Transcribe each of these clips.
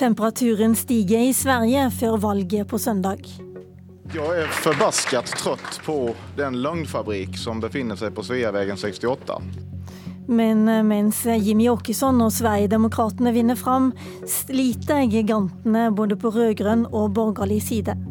Temperaturen stiger i Sverige för valget på söndag. Jag är förbaskat trött på den lögnfabrik som befinner sig på Sveavägen 68. Men eh, mens Jimmy Åkesson och Sverigedemokraterna vinner fram sliter gigantene både på rød-grønn og borgerlig side.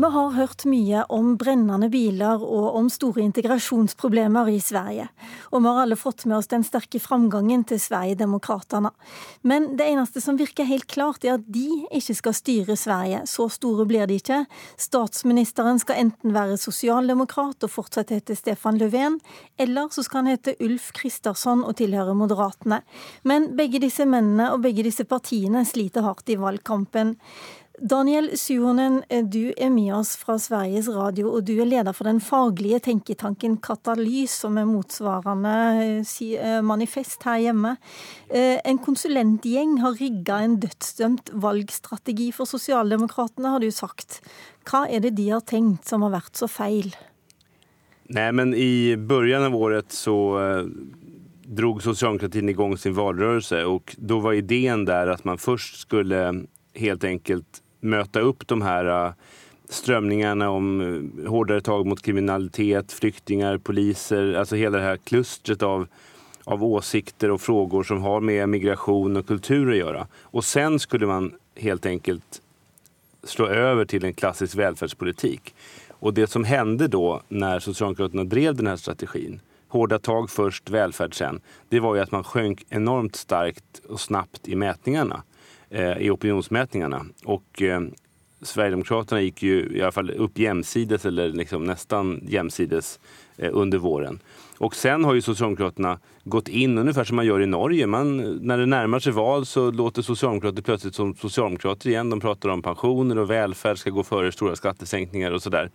Vi har hört mycket om brännande bilar och om stora integrationsproblem i Sverige. Och vi har alla fått med oss den starka framgången till Sverigedemokraterna. Men det enda som verkar helt klart är att de inte ska styra Sverige. Så stora blir de inte. Statsministern ska enten vara socialdemokrat och fortsätta heta Stefan Löfven, eller så ska han heta Ulf Kristersson och tillhöra Moderaterna. Men bägge dessa männen och bägge dessa partierna sliter hårt i valkampen. Daniel Suhonen, eh, du är med oss från Sveriges Radio och du är ledare för den fagliga tänketanken Katalys som är motsvarande eh, eh, manifest här hemma. En konsulentgäng har riggat en dödsdömd valgstrategi för Socialdemokraterna har du sagt. Vad är det de har tänkt som har varit så fel? Nej, men i början av året så drog socialdemokratin igång sin valrörelse och då var idén där att man först skulle helt enkelt möta upp de här äh, strömningarna om äh, hårdare tag mot kriminalitet, flyktingar, poliser, alltså hela det här klustret av, av åsikter och frågor som har med migration och kultur att göra. Och sen skulle man helt enkelt slå över till en klassisk välfärdspolitik. Och det som hände då när Socialdemokraterna drev den här strategin, hårda tag först, välfärd sen, det var ju att man sjönk enormt starkt och snabbt i mätningarna Eh, i opinionsmätningarna. Och eh, Sverigedemokraterna gick ju i alla fall upp jämsides eller liksom nästan jämsides eh, under våren. Och sen har ju Socialdemokraterna gått in ungefär som man gör i Norge. Man, när det närmar sig val så låter Socialdemokrater plötsligt som Socialdemokrater igen. De pratar om pensioner och välfärd ska gå före stora skattesänkningar och sådär.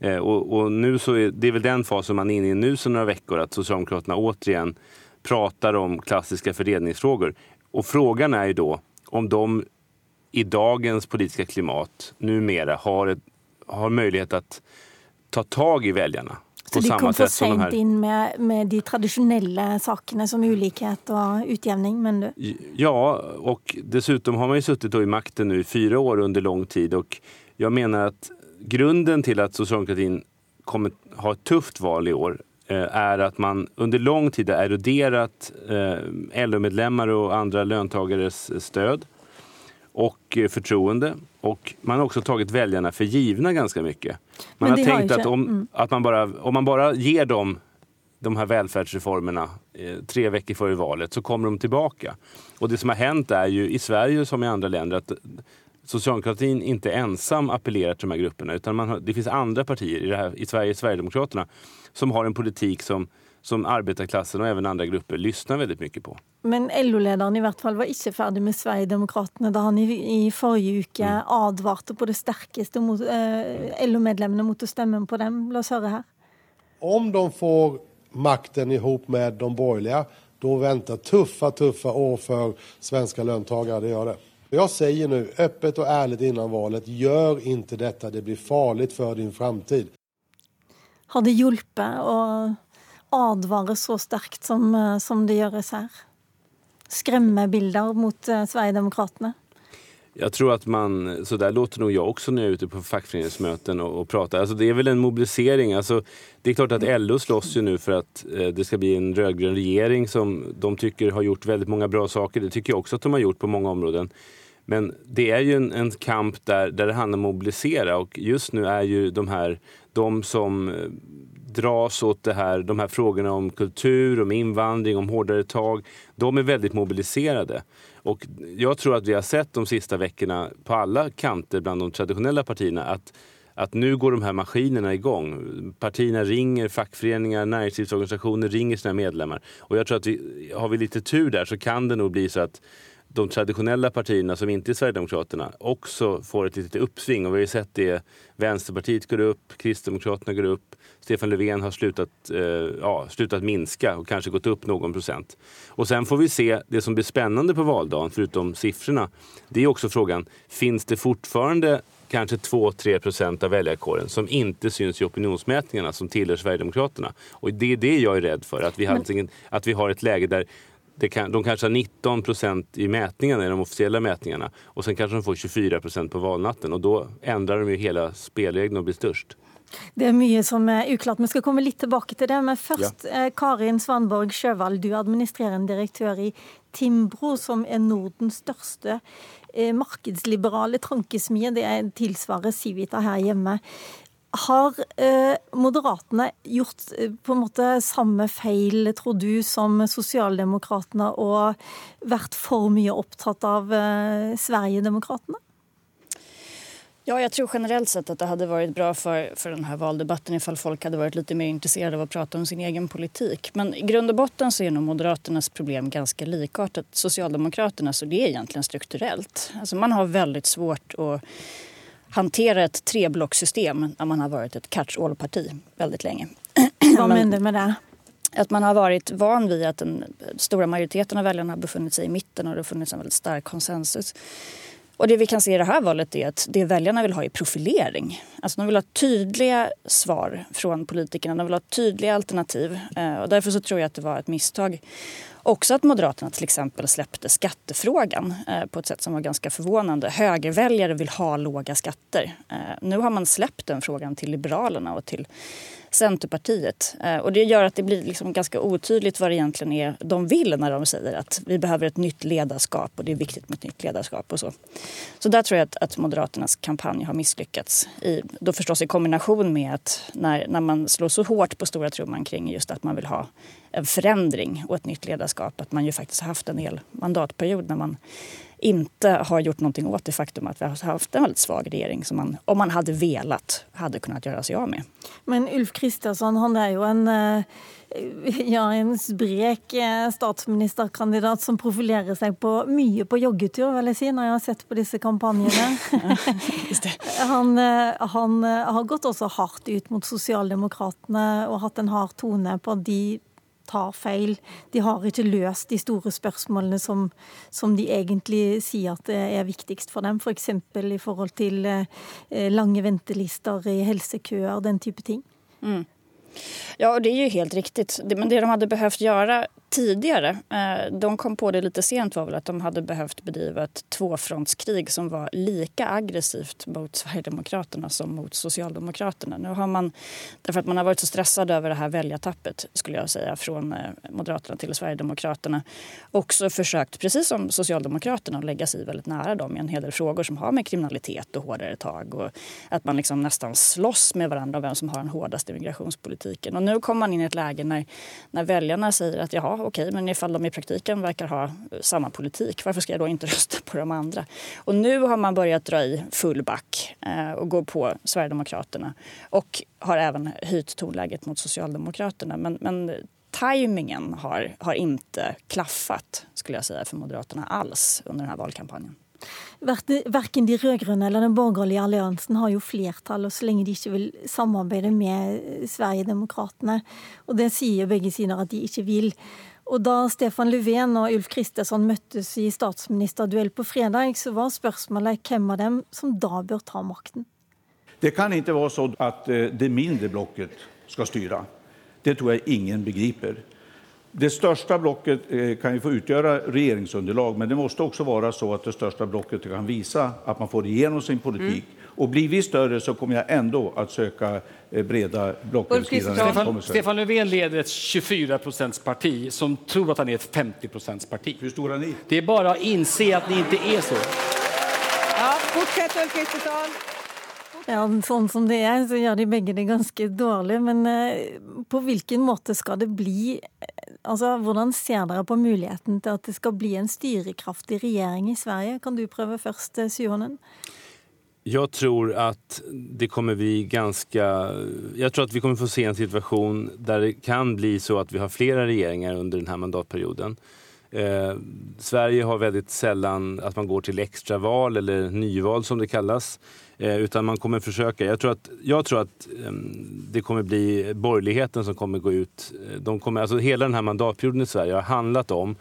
Eh, och, och, nu så är det är väl den fasen man är inne i nu sedan några veckor att Socialdemokraterna återigen pratar om klassiska fördelningsfrågor. Och frågan är ju då om de i dagens politiska klimat numera har, ett, har möjlighet att ta tag i väljarna. Så de kom för sent här... in med, med de traditionella sakerna som olikhet och utjämning? Men du... Ja, och dessutom har man ju suttit i makten nu i fyra år under lång tid och jag menar att grunden till att socialdemokratin kommer ha ett tufft val i år är att man under lång tid har eroderat eh, LO-medlemmar och andra löntagares stöd och eh, förtroende. Och man har också tagit väljarna för givna ganska mycket. Man har tänkt har att, om, mm. att man bara, om man bara ger dem de här välfärdsreformerna eh, tre veckor före valet så kommer de tillbaka. Och det som har hänt är ju i Sverige som i andra länder att socialdemokratin inte ensam appellerar till de här grupperna utan man har, det finns andra partier, i, det här, i Sverige Sverigedemokraterna, som har en politik som som arbetarklassen och även andra grupper lyssnar väldigt mycket på. Men LO-ledaren i hvert fall var inte färdig med Sverigedemokraterna da han i, i forrige uke mm. advarte på det starkaste mot eh, LO-medlemmarna mot att stämma på dem. Låt oss höra här. Om de får makten ihop med de borgerliga, då väntar tuffa, tuffa år för svenska löntagare. Det gör det. Jag säger nu öppet och ärligt innan valet, gör inte detta. Det blir farligt för din framtid. Har det hjulpit att advare så starkt som, eh, som det görs här? Skrämmebilder mot eh, Sverigedemokraterna? Jag tror att man, så där låter nog jag också när jag är ute på fackföreningsmöten och, och pratar. Alltså det är väl en mobilisering. Alltså det är klart att LO slåss ju nu för att eh, det ska bli en rödgrön regering som de tycker har gjort väldigt många bra saker. Det tycker jag också att de har gjort på många områden. Men det är ju en, en kamp där, där det handlar om att mobilisera och just nu är ju de här, de som eh, dras åt det här, de här frågorna om kultur, om invandring, om hårdare tag. De är väldigt mobiliserade. Och jag tror att vi har sett de sista veckorna på alla kanter bland de traditionella partierna att att nu går de här maskinerna igång. Partierna ringer, fackföreningar, näringslivsorganisationer ringer sina medlemmar. Och jag tror att vi, har vi lite tur där så kan det nog bli så att de traditionella partierna som inte är Sverigedemokraterna också får ett litet uppsving. Och vi har sett det. Vänsterpartiet går upp, Kristdemokraterna går upp. Stefan Löfven har slutat, eh, ja, slutat minska och kanske gått upp någon procent. Och sen får vi se, det som blir spännande på valdagen, förutom siffrorna, det är också frågan, finns det fortfarande kanske 2-3 procent av väljarkåren som inte syns i opinionsmätningarna som tillhör Sverigedemokraterna. Och det är det jag är rädd för, att vi, har, Men... att vi har ett läge där kan, de kanske har 19 procent i mätningarna, i de officiella mätningarna. Och sen kanske de får 24 procent på valnatten. Och då ändrar de ju hela spelregeln och blir störst. Det är mycket som är oklart. Vi ska komma lite tillbaka till det. Men först, ja. Eh, Karin Svanborg Sjövall, du är administrerande direktör i Timbro, som är Nordens största eh, marknadsliberala tankesmie. Det är tillsvarar Civita här hemma. Har eh, Moderaterna gjort eh, på en måte samme feil, tror du, som Socialdemokraterna och varit för mye opptatt av eh, Sverigedemokraterna? Ja, jag tror generellt sett att det hade varit bra för, för den här valdebatten ifall folk hade varit lite mer intresserade av att prata om sin egen politik. Men i grund och botten så är nog Moderaternas problem ganska likartat Socialdemokraternas och det är egentligen strukturellt. Alltså man har väldigt svårt att hantera ett treblocksystem när man har varit ett catch-all-parti väldigt länge. Vad menar du med det? Att man har varit van vid att den stora majoriteten av väljarna har befunnit sig i mitten och det har funnits en väldigt stark konsensus. Och det vi kan se i det här valet är att det väljarna vill ha är profilering. Alltså de vill ha tydliga svar från politikerna, de vill ha tydliga alternativ. Eh, och därför så tror jag att det var ett misstag Också att Moderaterna till exempel släppte skattefrågan eh, på ett sätt som var ganska förvånande. Högerväljare vill ha låga skatter. Eh, nu har man släppt den frågan till Liberalerna och till Centerpartiet. Eh, och det gör att det blir liksom ganska otydligt vad det egentligen är de vill när de säger att vi behöver ett nytt ledarskap och det är viktigt med ett nytt ledarskap och så. Så där tror jag att, att Moderaternas kampanj har misslyckats. I, då förstås i kombination med att när, när man slår så hårt på stora trumman kring just att man vill ha en förändring och ett nytt ledarskap. Att man ju faktiskt har haft en hel mandatperiod när man inte har gjort någonting åt det faktum att vi har haft en väldigt svag regering som man, om man hade velat, hade kunnat göra sig av med. Men Ulf Kristersson, han är ju en, eh, ja, en sprek eh, statsministerkandidat som profilerar sig på mycket på joggetur, vill jag säga, när jag har sett på dessa kampanjerna. han, eh, han har gått också hårt ut mot Socialdemokraterna och haft en hård tone på de tar feil. De har ikke løst de store spørsmålene som, som de egentlig sier at eh, er viktigst for dem. F.eks. For i forhold til eh, lange ventelister i helsekøer, den type ting. Mm. Ja, och det är ju helt riktigt. Men det de hade behövt göra tidigare, eh, de kom på det lite sent var väl att de hade behövt bedriva ett tvåfrontskrig som var lika aggressivt mot Sverigedemokraterna som mot Socialdemokraterna. Nu har man, därför att man har varit så stressad över det här väljartappet skulle jag säga från eh, Moderaterna till Sverigedemokraterna också försökt, precis som Socialdemokraterna, att lägga sig väldigt nära dem i en hel del frågor som har med kriminalitet och hårdare tag och att man liksom nästan slåss med varandra om vem som har den hårdaste migrationspolitiken. Och nu kommer man in i ett läge när, när väljarna säger att jaha, okej, men ifall de i praktiken verkar ha samma politik, varför ska jag då inte rösta på de andra? Och nu har man börjat dra i full back eh, och gå på Sverigedemokraterna och har även höjt tonläget mot Socialdemokraterna. Men, men tajmingen har, har inte klaffat, skulle jag säga, för Moderaterna alls under den här valkampanjen. Varken de rödgröna eller den borgerliga alliansen har ju flertal och så länge de inte vill samarbeta med Sverigedemokraterna. Och det säger bägge sidor att de inte vill. Og da Stefan Löfven og Ulf Kristersson møttes i statsministerduell på fredag, så var spørsmålet hvem av dem som da bør ta makten. Det kan inte vara så att eh, det mindre blocket ska styra. Det tror jag ingen begriper. Det största blocket eh, kan ju få utgöra regeringsunderlag, men det måste också vara så att det största blocket kan visa att man får igenom sin politik. Mm. Och blir vi större så kommer jag ändå att söka eh, breda blocköverskridande Stefan, Stefan Löfven leder ett 24% parti som tror att han är ett 50% parti. Hur stora är ni? Det är bara att inse att ni inte är så. Ja, fortsätt Ulf Kristersson. Ja, sånn som det er, så gjør de begge det ganske dårlig. Men eh, på hvilken måte skal det bli eh, Altså, Hvordan ser dere på muligheten til at det skal bli en styrekraftig regjering i Sverige? Kan du prøve først, Syhonen? Jag tror att det kommer bli ganska... Jag tror att vi kommer få se en situation där det kan bli så att vi har flera regeringar under den här mandatperioden. Eh, Sverige har väldigt sällan att man går till extraval eller nyval som det kallas. Eh, utan man kommer försöka. Jag tror att, jag tror att eh, det kommer bli borgerligheten som kommer gå ut. De kommer, alltså hela den här mandatperioden i Sverige har handlat om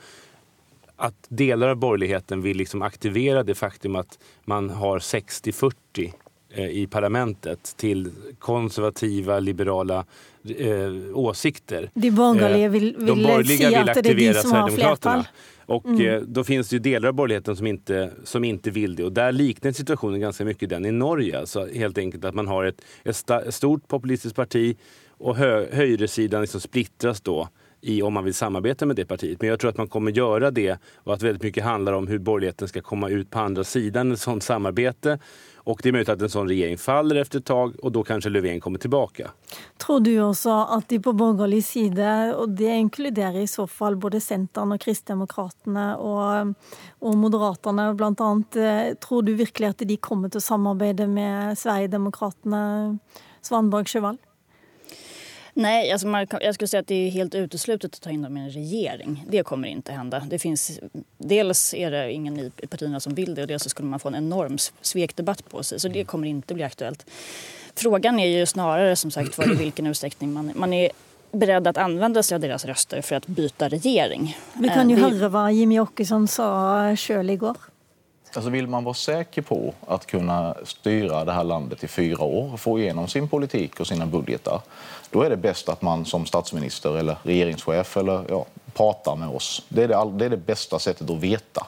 att delar av borgerligheten vill liksom aktivera det faktum att man har 60-40 eh, i parlamentet till konservativa, liberala eh, åsikter. De borgerliga vill, vill, de borgerliga vill har flertal. Och mm. eh, då finns det ju delar av borgerligheten som inte, som inte vill det. Och där liknar situationen ganska mycket den i Norge. Alltså helt enkelt att man har ett, ett stort populistiskt parti och hö, högersidan liksom splittras då i om man vill samarbeta med det partiet. Men jag tror att man kommer göra det och att väldigt mycket handlar om hur borgerligheten ska komma ut på andra sidan ett sådant samarbete. Och det är möjligt att en sån regering faller efter ett tag och då kanske Löfven kommer tillbaka. Tror du också att de på borgerlig sida, och det inkluderar i så fall både Centern och Kristdemokraterna och, och Moderaterna bland annat, eh, tror du verkligen att de kommer att samarbeta med Sverigedemokraterna, Svanborg-Sjövall? Nej, alltså man, jag skulle säga att det är helt uteslutet att ta in dem i en regering. Det kommer inte hända. Det finns, dels är det ingen i partierna som vill det och dels skulle man få en enorm svekdebatt på sig. Så det kommer inte bli aktuellt. Frågan är ju snarare som sagt var i vilken utsträckning man, man är beredd att använda sig av deras röster för att byta regering. Vi kan ju eh, höra vad Jimmy Åkesson sa själv igår. Alltså vill man vara säker på att kunna styra det här landet i fyra år, få igenom sin politik och sina budgetar, då är det bäst att man som statsminister eller regeringschef eller, ja, pratar med oss. Det är det, det är det bästa sättet att veta.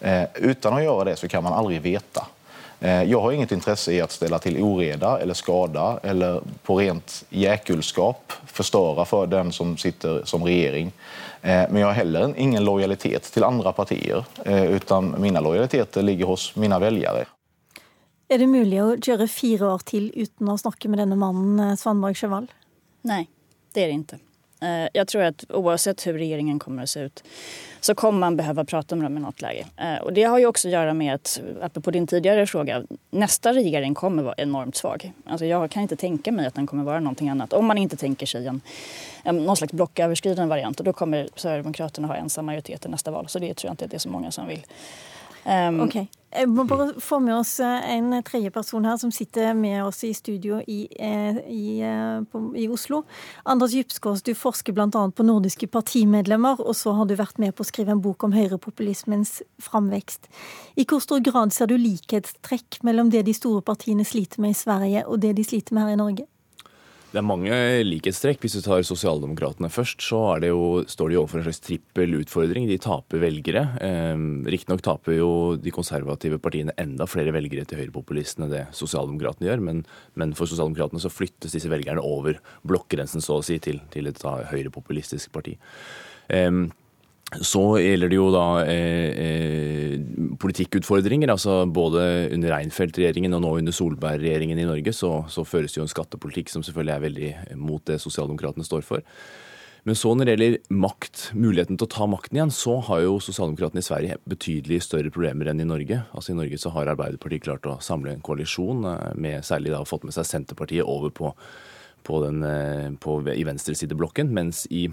Eh, utan att göra det så kan man aldrig veta. Eh, jag har inget intresse i att ställa till oreda eller skada eller på rent jäkulskap förstöra för den som sitter som regering. Eh, men jag har heller ingen lojalitet till andra partier eh, utan mina lojaliteter ligger hos mina väljare. Är det möjligt att köra fyra år till utan att snacka med denna mannen, Svanborg Chevall? Nej, det är det inte. Eh, jag tror att oavsett hur regeringen kommer att se ut så kommer man behöva prata med dem i något läge. Eh, och det har ju också att göra med att, apropå din tidigare fråga, nästa regering kommer vara enormt svag. Alltså jag kan inte tänka mig att den kommer vara någonting annat. Om man inte tänker sig en, en någon slags blocköverskridande variant och då kommer Sverigedemokraterna ha ensam majoritet i nästa val. Så det tror jag inte att det är så många som vill. Ehm, um, Okay. Jeg eh, må bare få med oss eh, en tredje person som sitter med oss i studio i, eh, i, på, i Oslo. Anders Djupskås, du forskar bl.a. på nordiska partimedlemmar och så har du vært med på å skrive en bok om högerpopulismens framväxt. I hur stor grad ser du likhetstrekk mellan det de stora partierna sliter med i Sverige och det de sliter med her i Norge? Det er mange likhetstrekk. Hvis du tar Sosialdemokratene først, så det jo, står de overfor en slags trippel utfordring. De taper velgere. Eh, Riktignok taper jo de konservative partiene enda flere velgere til høyrepopulistene det Sosialdemokratene gjør, men, men, for Sosialdemokratene så flyttes disse velgerne over blokkgrensen så å si, til, til et høyrepopulistisk parti. Eh, så gjelder det jo da eh, eh, politikkutfordringer. altså Både under Reinfeldt-regjeringen og nå under Solberg-regjeringen i Norge så, så, føres det jo en skattepolitikk som selvfølgelig er veldig mot det sosialdemokratene står for. Men så når det gjelder makt, muligheten til å ta makten igjen, så har jo sosialdemokratene i Sverige betydelig større problemer enn i Norge. Altså I Norge så har Arbeiderpartiet klart å samle en koalisjon, eh, med særlig da fått med seg Senterpartiet over på, på den, eh, på, i venstresideblokken, mens i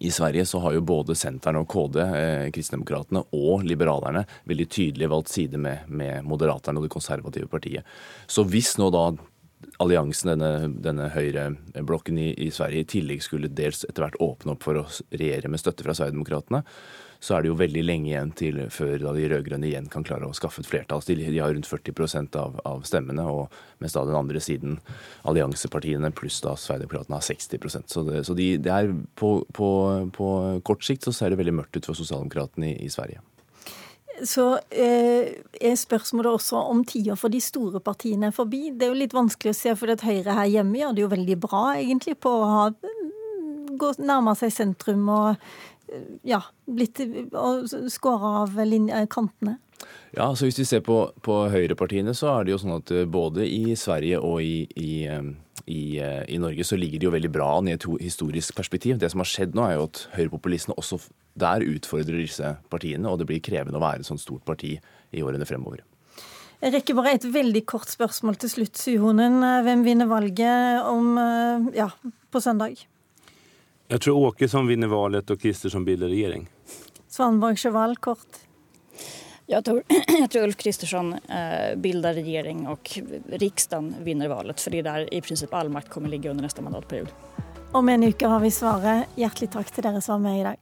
i Sverige så har jo både Senteren og KD, eh, Kristdemokratene og liberalerne, veldig tydelig valgt side med, med Moderaterna og det konservative partiet. Så hvis nå da alliansen, denne, denne høyreblokken i, i Sverige, i tillegg skulle dels etter hvert åpne opp for å regjere med støtte fra Sverigedemokraterna, så er det jo veldig lenge igjen til før da de rød-grønne igjen kan klare å skaffe et flertall. De, de har rundt 40 av, av stemmene, og mens da den andre siden, alliansepartiene pluss da Sverigedemokraterna, har 60 Så, det, så de, det er på, på, på, kort sikt så ser det veldig mørkt ut for sosialdemokratene i, i Sverige. Så eh, er spørsmålet også om tida for de store partiene er forbi. Det er jo litt vanskelig å se, for at Høyre her hjemme gjør det jo veldig bra egentlig på å ha mm, gå, nærme seg sentrum og ja, blitt skåra av linje, kantene? Ja, så Hvis vi ser på, på høyrepartiene, så er det jo sånn at eh, både i Sverige og i, i, eh, i, eh, i, Norge så ligger de jo veldig bra an i et historisk perspektiv. Det som har skjedd nå, er jo at høyrepopulistene også der utfordrer disse partiene, og det blir krevende å være et sånt stort parti i årene fremover. Jeg rekker bare et veldig kort spørsmål til slutt, Syhonen. Hvem vinner valget om, ja, på søndag? Jag tror Åkesson vinner valet och Kristersson bildar regering. Svanborg Chevall, kort. Jag tror, jag tror Ulf Kristersson eh, bildar regering och riksdagen vinner valet. För det är där i princip all makt kommer ligga under nästa mandatperiod. Om en uke har vi svaret. Hjärtligt tack till er som var med idag.